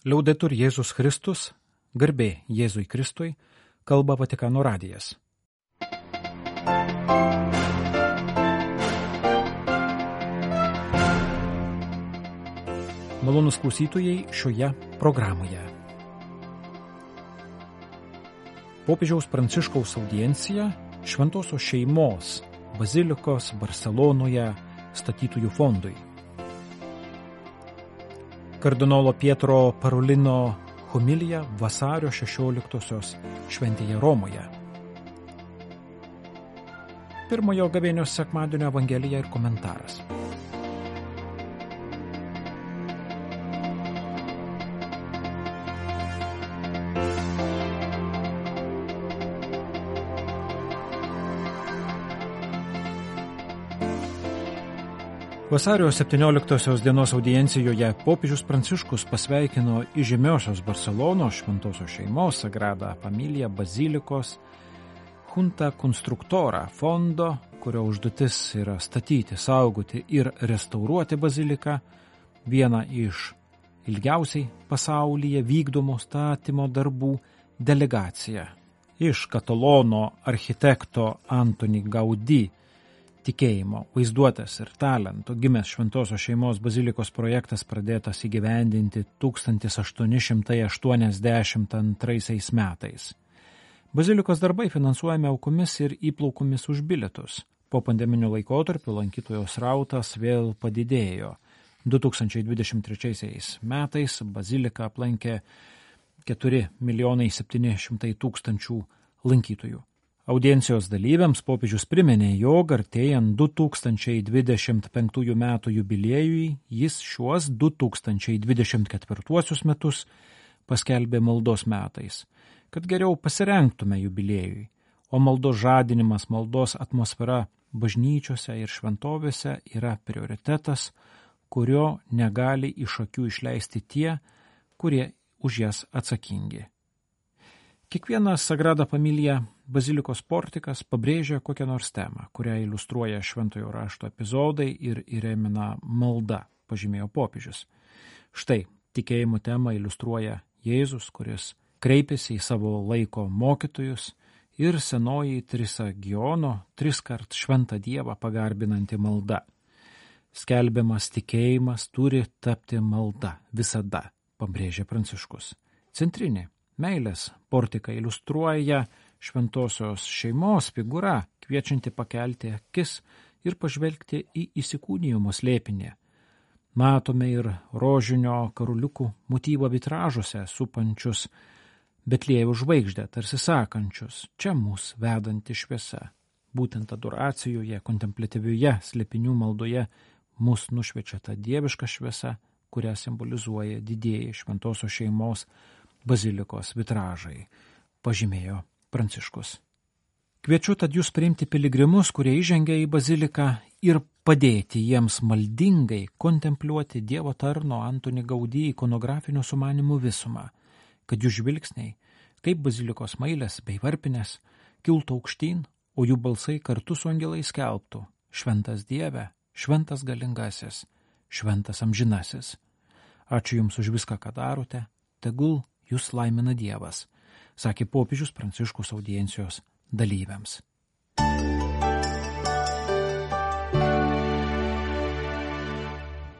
Liaudetur Jėzus Kristus, garbė Jėzui Kristui, kalba Vatikano radijas. Malonus klausytojai šioje programoje. Popiežiaus Pranciškaus audiencija Šventosios šeimos Bazilikos Barcelonoje statytųjų fondui. Kardinolo Pietro Parolino homilija vasario 16-osios šventėje Romoje. Pirmojo gavėnios sekmadienio evangelija ir komentaras. Vasario 17 dienos audiencijoje popiežius Pranciškus pasveikino įžymiosios Barcelonos šventosios šeimos Sagrada Familija Bazilikos Junta Constructora fondo, kurio užduotis yra statyti, saugoti ir restauruoti baziliką, vieną iš ilgiausiai pasaulyje vykdomų statymo darbų delegacija. Iš Katalono architekto Antoni Gaudi tikėjimo, vaizduotės ir talento gimęs Šventosios šeimos bazilikos projektas pradėtas įgyvendinti 1882 metais. Bazilikos darbai finansuojami aukomis ir įplaukomis už bilietus. Po pandeminių laikotarpių lankytojų srautas vėl padidėjo. 2023 metais baziliką aplankė 4 milijonai 700 tūkstančių lankytojų. Audiencijos dalyviams popiežius priminė, jog artėjant 2025 metų jubiliejui jis šiuos 2024 metus paskelbė maldos metais, kad geriau pasirenktume jubiliejui, o maldos žadinimas, maldos atmosfera bažnyčiose ir šventovėse yra prioritetas, kurio negali iš akių išleisti tie, kurie už jas atsakingi. Kiekviena Sagrada Familija bazilikos portikas pabrėžia kokią nors temą, kurią iliustruoja šventojo rašto epizodai ir įremina malda, pažymėjo popiežius. Štai tikėjimo temą iliustruoja Jėzus, kuris kreipėsi į savo laiko mokytojus ir senoji Trisagiono tris kart šventą Dievą pagarbinanti malda. Skelbiamas tikėjimas turi tapti malda visada, pabrėžė Pranciškus. Centrinė Meilės portika iliustruoja šventosios šeimos figūra, kviečianti pakelti akis ir pažvelgti į įsikūnijimo slėpinį. Matome ir rožinio karuliukų motyvo vitražuose supančius Betlėjų žvaigždę, tarsi sakančius, čia mus vedanti šviesa. Būtent adoracijoje, kontemplatyvioje slėpinių maldoje mus nušvečia ta dieviška šviesa, kurią simbolizuoja didėjai šventosios šeimos bazilikos vitražai, pažymėjo Pranciškus. Kviečiu tad jūs priimti piligrimus, kurie įžengia į baziliką ir padėti jiems maldingai kontempliuoti Dievo tarno Antoni Gaudy ikonografinių sumanimų visumą, kad jų žvilgsniai, kaip bazilikos mailės bei varpinės, kiltų aukštyn, o jų balsai kartu su angelais skelbtų - šventas Dieve, šventas galingasis, šventas amžinasis. Ačiū Jums už viską, ką darote, tegul jūs laimina Dievas, sakė popiežius Pranciškus audiencijos dalyviams.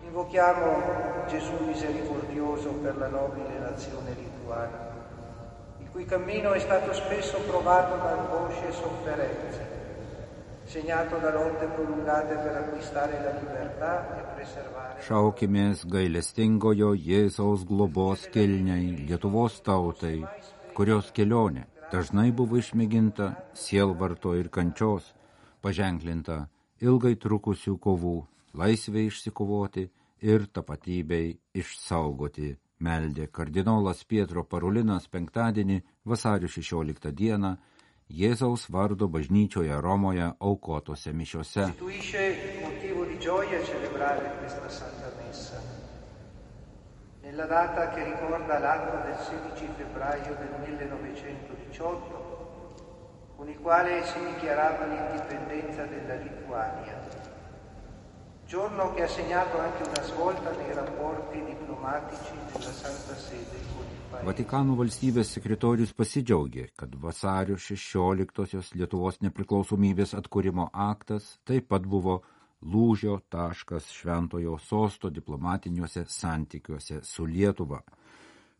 Invochiamo Gesù misericordioso per la nobile nazione lituana, il cui cammino è stato spesso provato da angosce e sofferenze segnato da lotte prolungate per acquistare la libertà e preservare. Šaukimės gailestingojo Jėzaus globos kilniai Lietuvos tautai, kurios kelionė dažnai buvo išmėginta sielvarto ir kančios, paženklinta ilgai trukusių kovų, laisvė išsikovoti ir tapatybei išsaugoti, meldė kardinolas Pietro Parulinas penktadienį vasario 16 dieną Jėzaus vardo bažnyčioje Romoje aukotose mišiose. Nella data che ricorda l'anno del 16 febbraio del 1918, con il quale si dichiarava l'indipendenza della Lituania, giorno che ha segnato anche una svolta nei rapporti diplomatici della Santa Sede con il Paese. Vatikano valstybės sekretorius pasidžiaugė, kad vasario 16-osios Lietuvos nepriklausomybės atkūrimo aktas taip pat buvo lūžio taškas šventojo sosto diplomatiniuose santykiuose su Lietuva.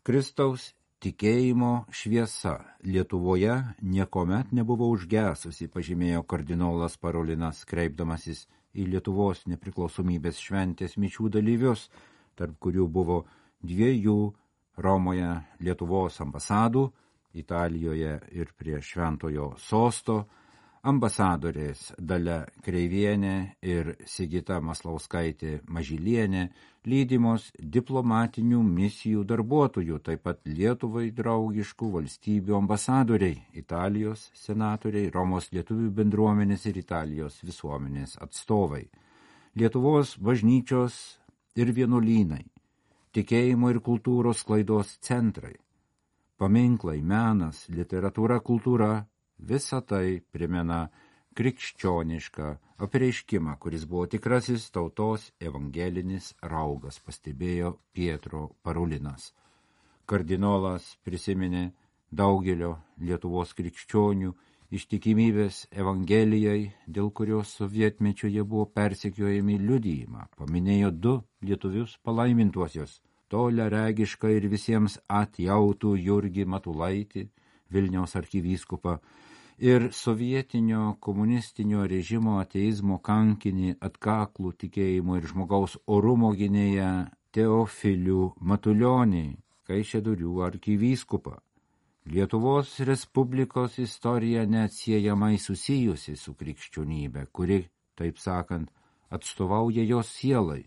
Kristaus tikėjimo šviesa Lietuvoje niekuomet nebuvo užgesusi, pažymėjo kardinolas Parolinas, kreipdamasis į Lietuvos nepriklausomybės šventės mičių dalyvius, tarp kurių buvo dviejų Romoje Lietuvos ambasadų, Italijoje ir prie šventojo sosto, ambasadorės Dalia Kreivienė ir Sigita Maslauskaitė Mažylienė, lydimos diplomatinių misijų darbuotojų, taip pat Lietuvai draugiškų valstybių ambasadoriai, Italijos senatoriai, Romos lietuvių bendruomenės ir Italijos visuomenės atstovai, Lietuvos bažnyčios ir vienuolynai, tikėjimo ir kultūros klaidos centrai, paminklai, menas, literatūra, kultūra, Visa tai primena krikščionišką apreiškimą, kuris buvo tikrasis tautos evangelinis raugas, pastebėjo Pietro Parulinas. Kardinolas prisiminė daugelio Lietuvos krikščionių ištikimybės Evangelijai, dėl kurios sovietmečiu jie buvo persekiojami liudyjimą, paminėjo du lietuvius palaimintuosius - toleregišką ir visiems atjautų Jurgį Matulaitį, Vilniaus arkivyskupą, ir sovietinio komunistinio režimo ateizmo kankinį atkaklų tikėjimo ir žmogaus orumo gynėją Teofilių Matulionį, Kaišėdurių arkivyskupą. Lietuvos Respublikos istorija neatsiejamai susijusi su krikščionybė, kuri, taip sakant, atstovauja jos sielai,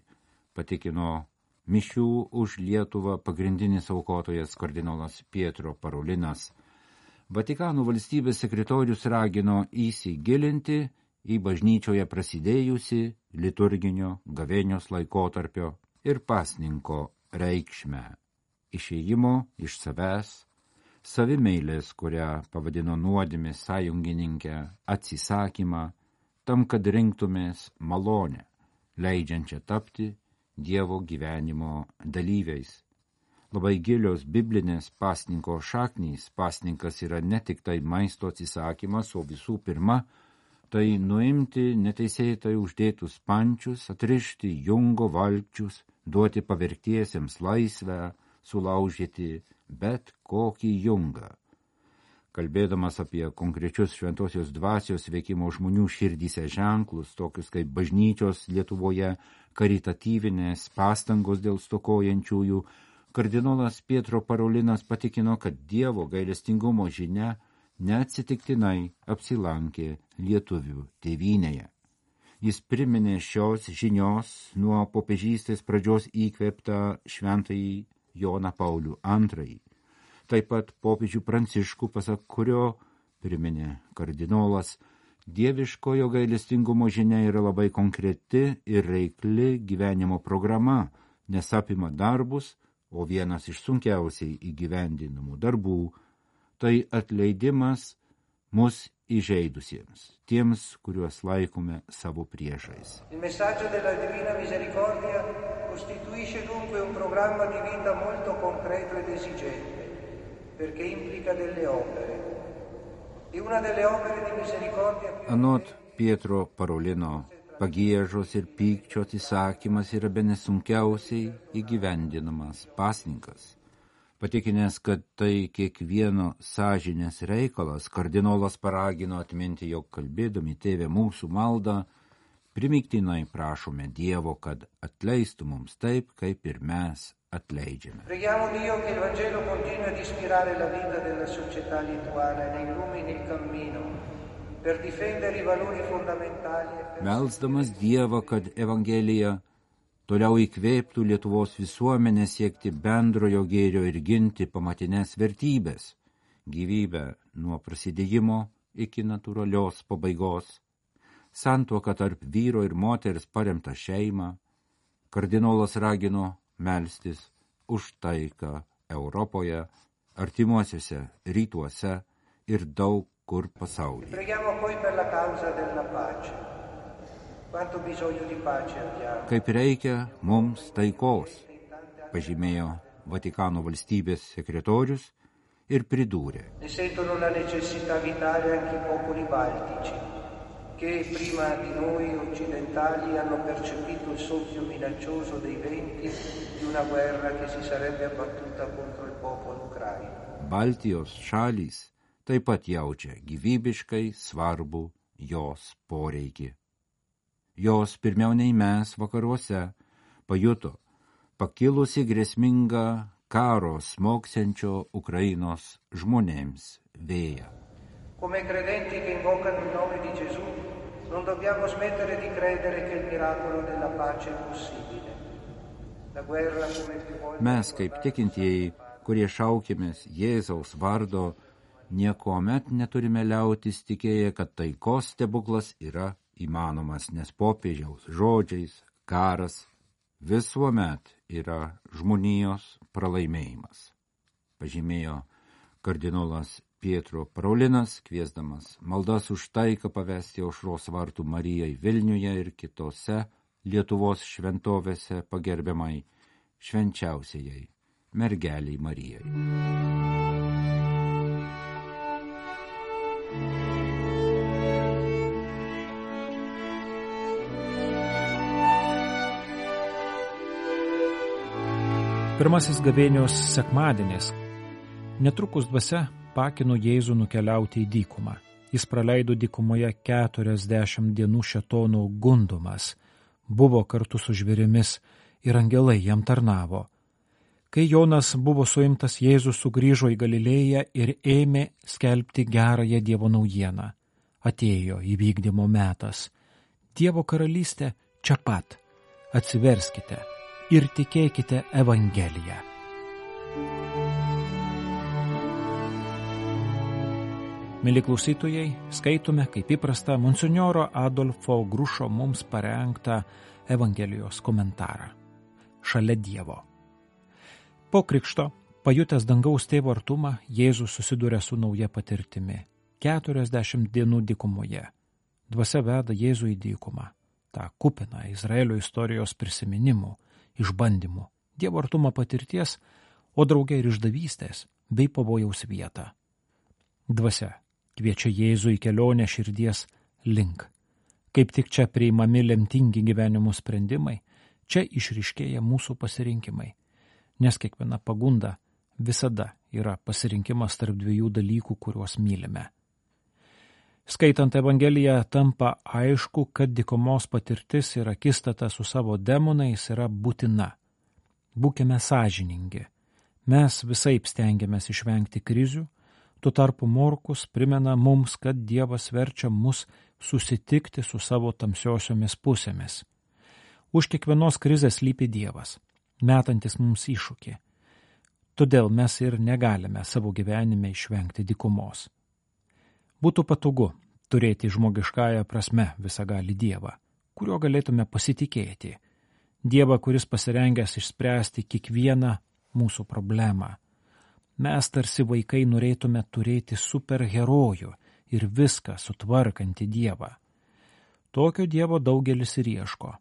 patikino mišių už Lietuvą pagrindinis aukotojas kardinolas Pietro Parulinas – Vatikano valstybės sekretorius ragino įsigilinti į bažnyčioje prasidėjusi liturginio gavėnios laikotarpio ir pasninko reikšmę - išėjimo iš savęs, savimeilės, kurią pavadino nuodėmės sąjungininkę, atsisakymą, tam, kad rinktumės malonę, leidžiančią tapti Dievo gyvenimo dalyviais labai gilios biblinės pasninko šaknys. Pasninkas yra ne tik tai maisto atsisakymas, o visų pirma, tai nuimti neteisėtai uždėtus pančius, atrišti jungo valčius, duoti pavertiesiems laisvę, sulaužyti bet kokį jungą. Kalbėdamas apie konkrečius šventosios dvasios veikimo žmonių širdyse ženklus, tokius kaip bažnyčios Lietuvoje, karitatyvinės pastangos dėl stokojančiųjų, Kardinolas Pietro Parolinas patikino, kad Dievo gailestingumo žinia neatsitiktinai apsilankė lietuvių tėvynėje. Jis priminė šios žinios nuo popežystės pradžios įkvėptą šventąjį Joną Paulių II. Taip pat popiežių pranciškų, pasak kurio, priminė kardinolas, dieviškojo gailestingumo žinia yra labai konkreti ir reikli gyvenimo programa, nes apima darbus, o vienas iš sunkiausiai įgyvendinamų darbų - tai atleidimas mus įžeidusiems, tiems, kuriuos laikome savo priešais. Costituisce dunque un programma di vita molto concreto ed esigente, perché implica delle opere. E una delle opere di misericordia Anot Pietro Parolino Pagiežos ir pykčio atsisakymas yra bene sunkiausiai įgyvendinamas pasninkas. Patikinęs, kad tai kiekvieno sąžinės reikalas, kardinolas paragino atminti, jog kalbėdami tėvę mūsų maldą, primiktinai prašome Dievo, kad atleistų mums taip, kaip ir mes atleidžiame. Preghiamo Dio che il Vangelo continui ad ispirare la vita della società lituana e ne illumini il cammino e Melsdamas Dievą, kad Evangelija toliau įkvėptų Lietuvos visuomenę siekti bendrojo gėrio ir ginti pamatinės vertybės - gyvybę nuo prasidėjimo iki natūralios pabaigos, santuoką tarp vyro ir moters paremtą šeimą, kardinolas ragino melstis už taiką Europoje, artimuosiuose rytuose ir daug kur pasaulyje. Preghiamo poi per la causa della pace. Kaip reikia mums taikos, pažymėjo Vatikano valstybės sekretorius ir pridūrė. che prima di noi occidentali hanno percepito il soffio minaccioso dei venti di una guerra che si sarebbe abbattuta contro il popolo ucraino. Baltijos šalys taip pat jaučia gyvybiškai svarbu jos poreikį. Jos pirmiau nei mes vakaruose pajuto pakilusi grėsmingą karo smogsiančio Ukrainos žmonėms vėją. Come credenti che invocano il nome di Gesù, non dobbiamo smettere di credere che il miracolo della pace è possibile. Guerra Mes kaip tikintieji, kurie šaukėmės Jėzaus vardo, niekuomet neturime liautis tikėję, kad taikos stebuklas yra įmanomas, nes popiežiaus žodžiais karas visuomet yra žmonijos pralaimėjimas, pažymėjo kardinolas Pietro Paraulinas, kviesdamas maldas už taiką pavesti aušros vartų Marijai Vilniuje ir kitose Lietuvos šventovėse pagerbiamai švenčiausiai mergeliai Marijai. Pirmasis gavėnios sekmadienis. Netrukus dvasia pakino Jėzų nukeliauti į dykumą. Jis praleido dykumoje keturiasdešimt dienų šetono gundumas, buvo kartu su žvėrimis ir angelai jam tarnavo. Kai Jonas buvo suimtas, Jėzus sugrįžo į Galilėją ir ėmė skelbti gerąją Dievo naujieną. Atėjo įvykdymo metas. Dievo karalystė čia pat. Atsiverskite ir tikėkite Evangeliją. Mili klausytojai, skaitome, kaip įprasta, monsignoro Adolfo Grušo mums parengtą Evangelijos komentarą. Šalia Dievo. Po krikšto, pajutęs dangaus tėvo artumą, Jėzus susiduria su nauja patirtimi. 40 dienų dykumoje. Dvasia veda Jėzų į dykumą. Ta kupina Izraelio istorijos prisiminimų, išbandymų, Dievo artumo patirties, o draugai ir išdavystės bei pavojaus vietą. Dvasia kviečia Jėzų į kelionę širdies link. Kaip tik čia priimami lemtingi gyvenimo sprendimai, čia išriškėja mūsų pasirinkimai, nes kiekviena pagunda visada yra pasirinkimas tarp dviejų dalykų, kuriuos mylime. Skaitant Evangeliją tampa aišku, kad dikomos patirtis ir akistata su savo demonais yra būtina. Būkime sąžiningi. Mes visai stengiamės išvengti krizių, Tuo tarpu Morkus primena mums, kad Dievas verčia mus susitikti su savo tamsiosiomis pusėmis. Už kiekvienos krizės lypi Dievas, metantis mums iššūkį. Todėl mes ir negalime savo gyvenime išvengti dikumos. Būtų patogu turėti žmogiškąją prasme visagali Dievą, kuriuo galėtume pasitikėti. Dievą, kuris pasirengęs išspręsti kiekvieną mūsų problemą Mes tarsi vaikai norėtume turėti superherojų ir viską sutvarkantį Dievą. Tokio Dievo daugelis ir ieško,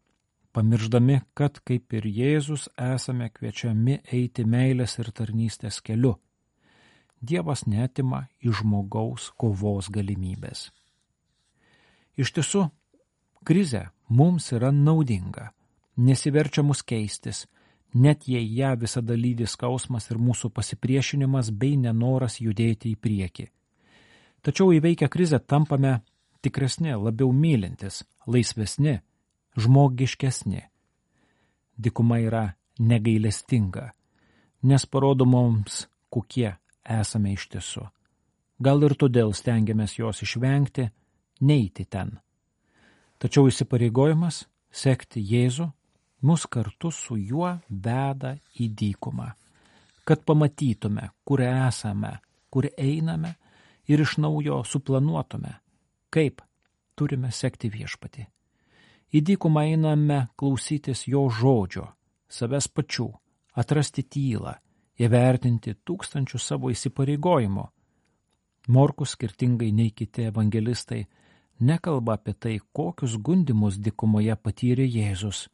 pamirždami, kad kaip ir Jėzus esame kviečiami eiti meilės ir tarnystės keliu. Dievas netima iš žmogaus kovos galimybės. Iš tiesų, krize mums yra naudinga, nesiverčia mus keistis, net jei ją visada lydi skausmas ir mūsų pasipriešinimas bei nenoras judėti į priekį. Tačiau įveikę krizę tampame tikresni, labiau mylintis, laisvesni, žmogiškesni. Dikuma yra negailestinga, nes parodo mums, kokie esame iš tiesų. Gal ir todėl stengiamės jos išvengti, neiti ten. Tačiau įsipareigojimas sekti Jėzų mus kartu su juo veda į dykumą, kad pamatytume, kur esame, kur einame ir iš naujo suplanuotume, kaip turime sekti viešpati. Į dykumą einame klausytis jo žodžio, savęs pačių, atrasti tylą, įvertinti tūkstančių savo įsipareigojimų. Morkus skirtingai nei kiti evangelistai nekalba apie tai, kokius gundimus dikumoje patyrė Jėzus.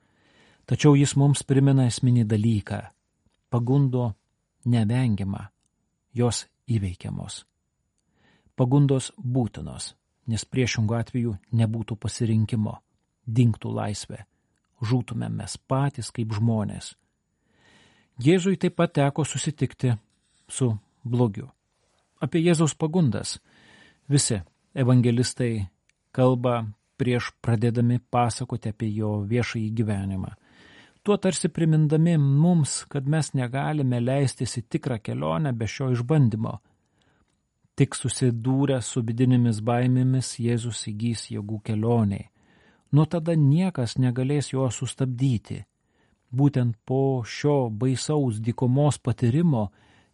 Tačiau jis mums primena esminį dalyką - pagundo nevengiama, jos įveikiamos. Pagundos būtinos, nes priešingų atveju nebūtų pasirinkimo, dinktų laisvė, žūtume mes patys kaip žmonės. Jėzui taip pat teko susitikti su blogiu. Apie Jėzaus pagundas visi evangelistai kalba prieš pradėdami pasakoti apie jo viešąjį gyvenimą. Tuo tarsi primindami mums, kad mes negalime leistis į tikrą kelionę be šio išbandymo. Tik susidūrę su vidinėmis baimėmis Jėzus įgys jėgų kelioniai. Nuo tada niekas negalės jo sustabdyti. Būtent po šio baisaus dykumos patyrimo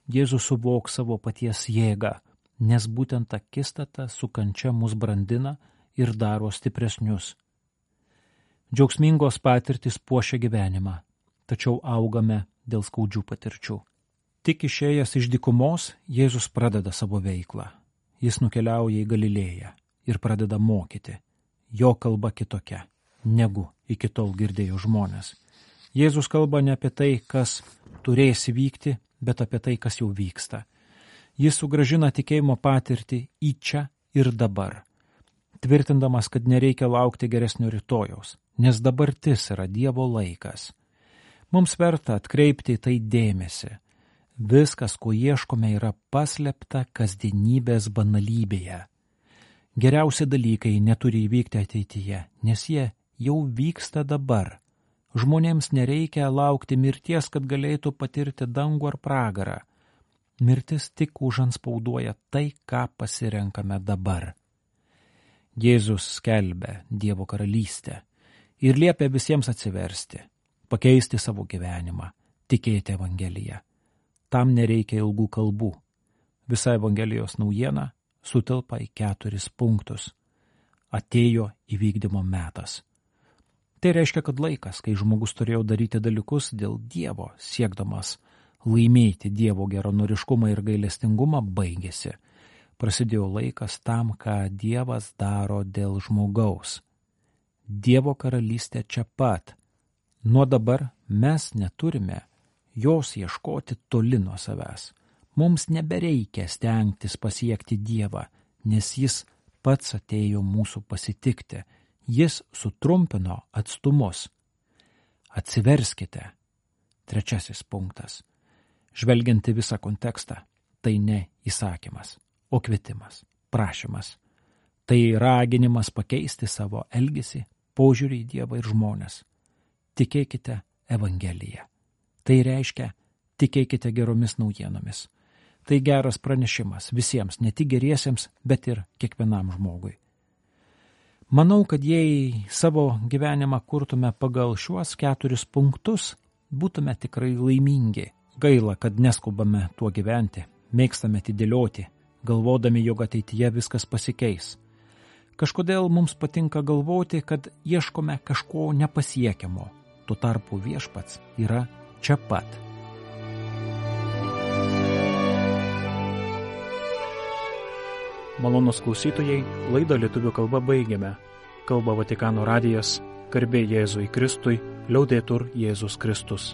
Jėzus suvok savo paties jėgą, nes būtent akistata su kančia mus brandina ir daro stipresnius. Džiaugsmingos patirtis puošia gyvenimą, tačiau augame dėl skaudžių patirčių. Tik išėjęs iš dykumos, Jėzus pradeda savo veiklą. Jis nukeliauja į Galilėją ir pradeda mokyti. Jo kalba kitokia, negu iki tol girdėjo žmonės. Jėzus kalba ne apie tai, kas turės įvykti, bet apie tai, kas jau vyksta. Jis sugražina tikėjimo patirtį į čia ir dabar tvirtindamas, kad nereikia laukti geresnio rytojaus, nes dabartis yra Dievo laikas. Mums verta atkreipti į tai dėmesį. Viskas, ko ieškome, yra paslėpta kasdienybės banalybėje. Geriausi dalykai neturi įvykti ateityje, nes jie jau vyksta dabar. Žmonėms nereikia laukti mirties, kad galėtų patirti dangų ar pragarą. Mirtis tik užanspauduoja tai, ką pasirenkame dabar. Jėzus skelbia Dievo karalystę ir liepia visiems atsiversti, pakeisti savo gyvenimą, tikėti Evangeliją. Tam nereikia ilgų kalbų. Visa Evangelijos naujiena sutilpa į keturis punktus. Atėjo įvykdymo metas. Tai reiškia, kad laikas, kai žmogus turėjo daryti dalykus dėl Dievo, siekdamas laimėti Dievo geronoriškumą ir gailestingumą, baigėsi prasidėjo laikas tam, ką Dievas daro dėl žmogaus. Dievo karalystė čia pat. Nuo dabar mes neturime jos ieškoti toli nuo savęs. Mums nebereikia stengtis pasiekti Dievą, nes Jis pats atėjo mūsų pasitikti. Jis sutrumpino atstumus. Atsiverskite. Trečiasis punktas. Žvelgianti visą kontekstą, tai ne įsakymas o kvietimas, prašymas. Tai raginimas pakeisti savo elgesį, požiūrį į Dievą ir žmonės. Tikėkite Evangeliją. Tai reiškia, tikėkite geromis naujienomis. Tai geras pranešimas visiems, ne tik geriesiems, bet ir kiekvienam žmogui. Manau, kad jei savo gyvenimą kurtume pagal šiuos keturis punktus, būtume tikrai laimingi. Gaila, kad neskubame tuo gyventi, mėgstame atidėlioti, galvodami, jog ateityje viskas pasikeis. Kažkodėl mums patinka galvoti, kad ieškome kažko nepasiekiamo, tuo tarpu viešpats yra čia pat. Malonus klausytojai, laidą lietuvių kalba baigiame. Kalba Vatikano radijas, garbė Jėzui Kristui, liaudėtur Jėzus Kristus.